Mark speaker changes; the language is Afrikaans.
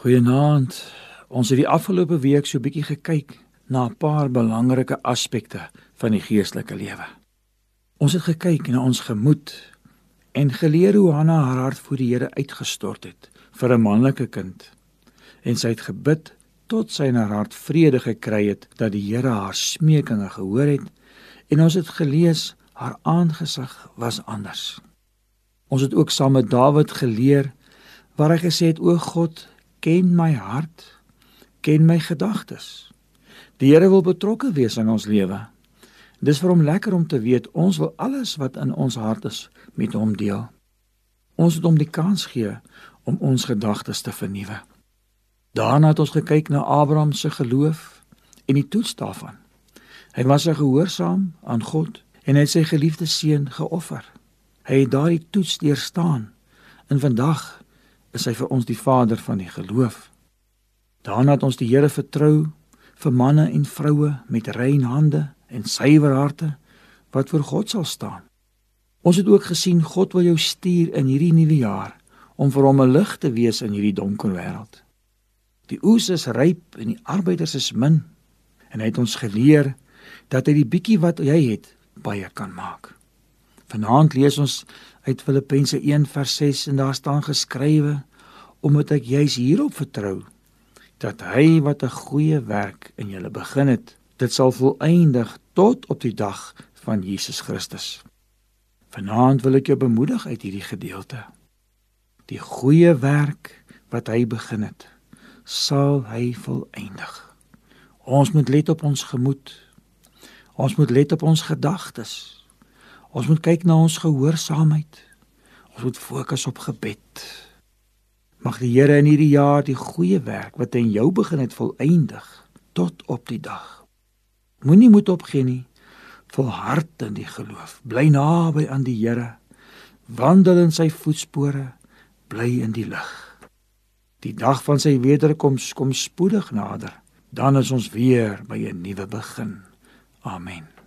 Speaker 1: Goeienaand. Ons het die afgelope week so 'n bietjie gekyk na 'n paar belangrike aspekte van die geestelike lewe. Ons het gekyk na ons gemoed en geleer hoe Hanna haar hart voor die Here uitgestort het vir 'n manlike kind. En sy het gebid tot sy haar hart vrede gekry het dat die Here haar smekinge gehoor het en ons het gelees haar aangesig was anders. Ons het ook saam met Dawid geleer waar hy gesê het o God ken my hart, ken my gedagtes. Die Here wil betrokke wees in ons lewe. Dis vir hom lekker om te weet ons wil alles wat in ons hart is met hom deel. Ons het hom die kans gee om ons gedagtes te vernuwe. Daarna het ons gekyk na Abraham se geloof en die toets daarvan. Hy was gehoorsaam aan God en hy het sy geliefde seun geoffer. Hy het daardie toets deurstaan. En vandag is hy vir ons die vader van die geloof. Daarna het ons die Here vertrou vir manne en vroue met rein hande en suiwer harte wat voor God sal staan. Ons het ook gesien God wil jou stuur in hierdie nuwe jaar om vir hom 'n lig te wees in hierdie donker wêreld. Die oes is ryp en die arbeiders is min en hy het ons geleer dat hy die bietjie wat hy het baie kan maak. Vanaand lees ons uit Filippense 1 vers 6 en daar staan geskrywe omdat ek juis hierop vertrou dat hy wat 'n goeie werk in julle begin het, dit sal volëindig tot op die dag van Jesus Christus. Vanaand wil ek jou bemoedig uit hierdie gedeelte. Die goeie werk wat hy begin het, sal hy volëindig. Ons moet let op ons gemoed. Ons moet let op ons gedagtes. Ons moet kyk na ons gehoorsaamheid. Ons moet fokus op gebed. Mag die Here in hierdie jaar die goeie werk wat hy in jou begin het volëindig tot op die dag. Moenie moed opgee nie. Volhard in die geloof. Bly naby aan die Here. Wandel in sy voetspore. Bly in die lig. Die dag van sy wederkoms kom spoedig nader. Dan is ons weer by 'n nuwe begin. Amen.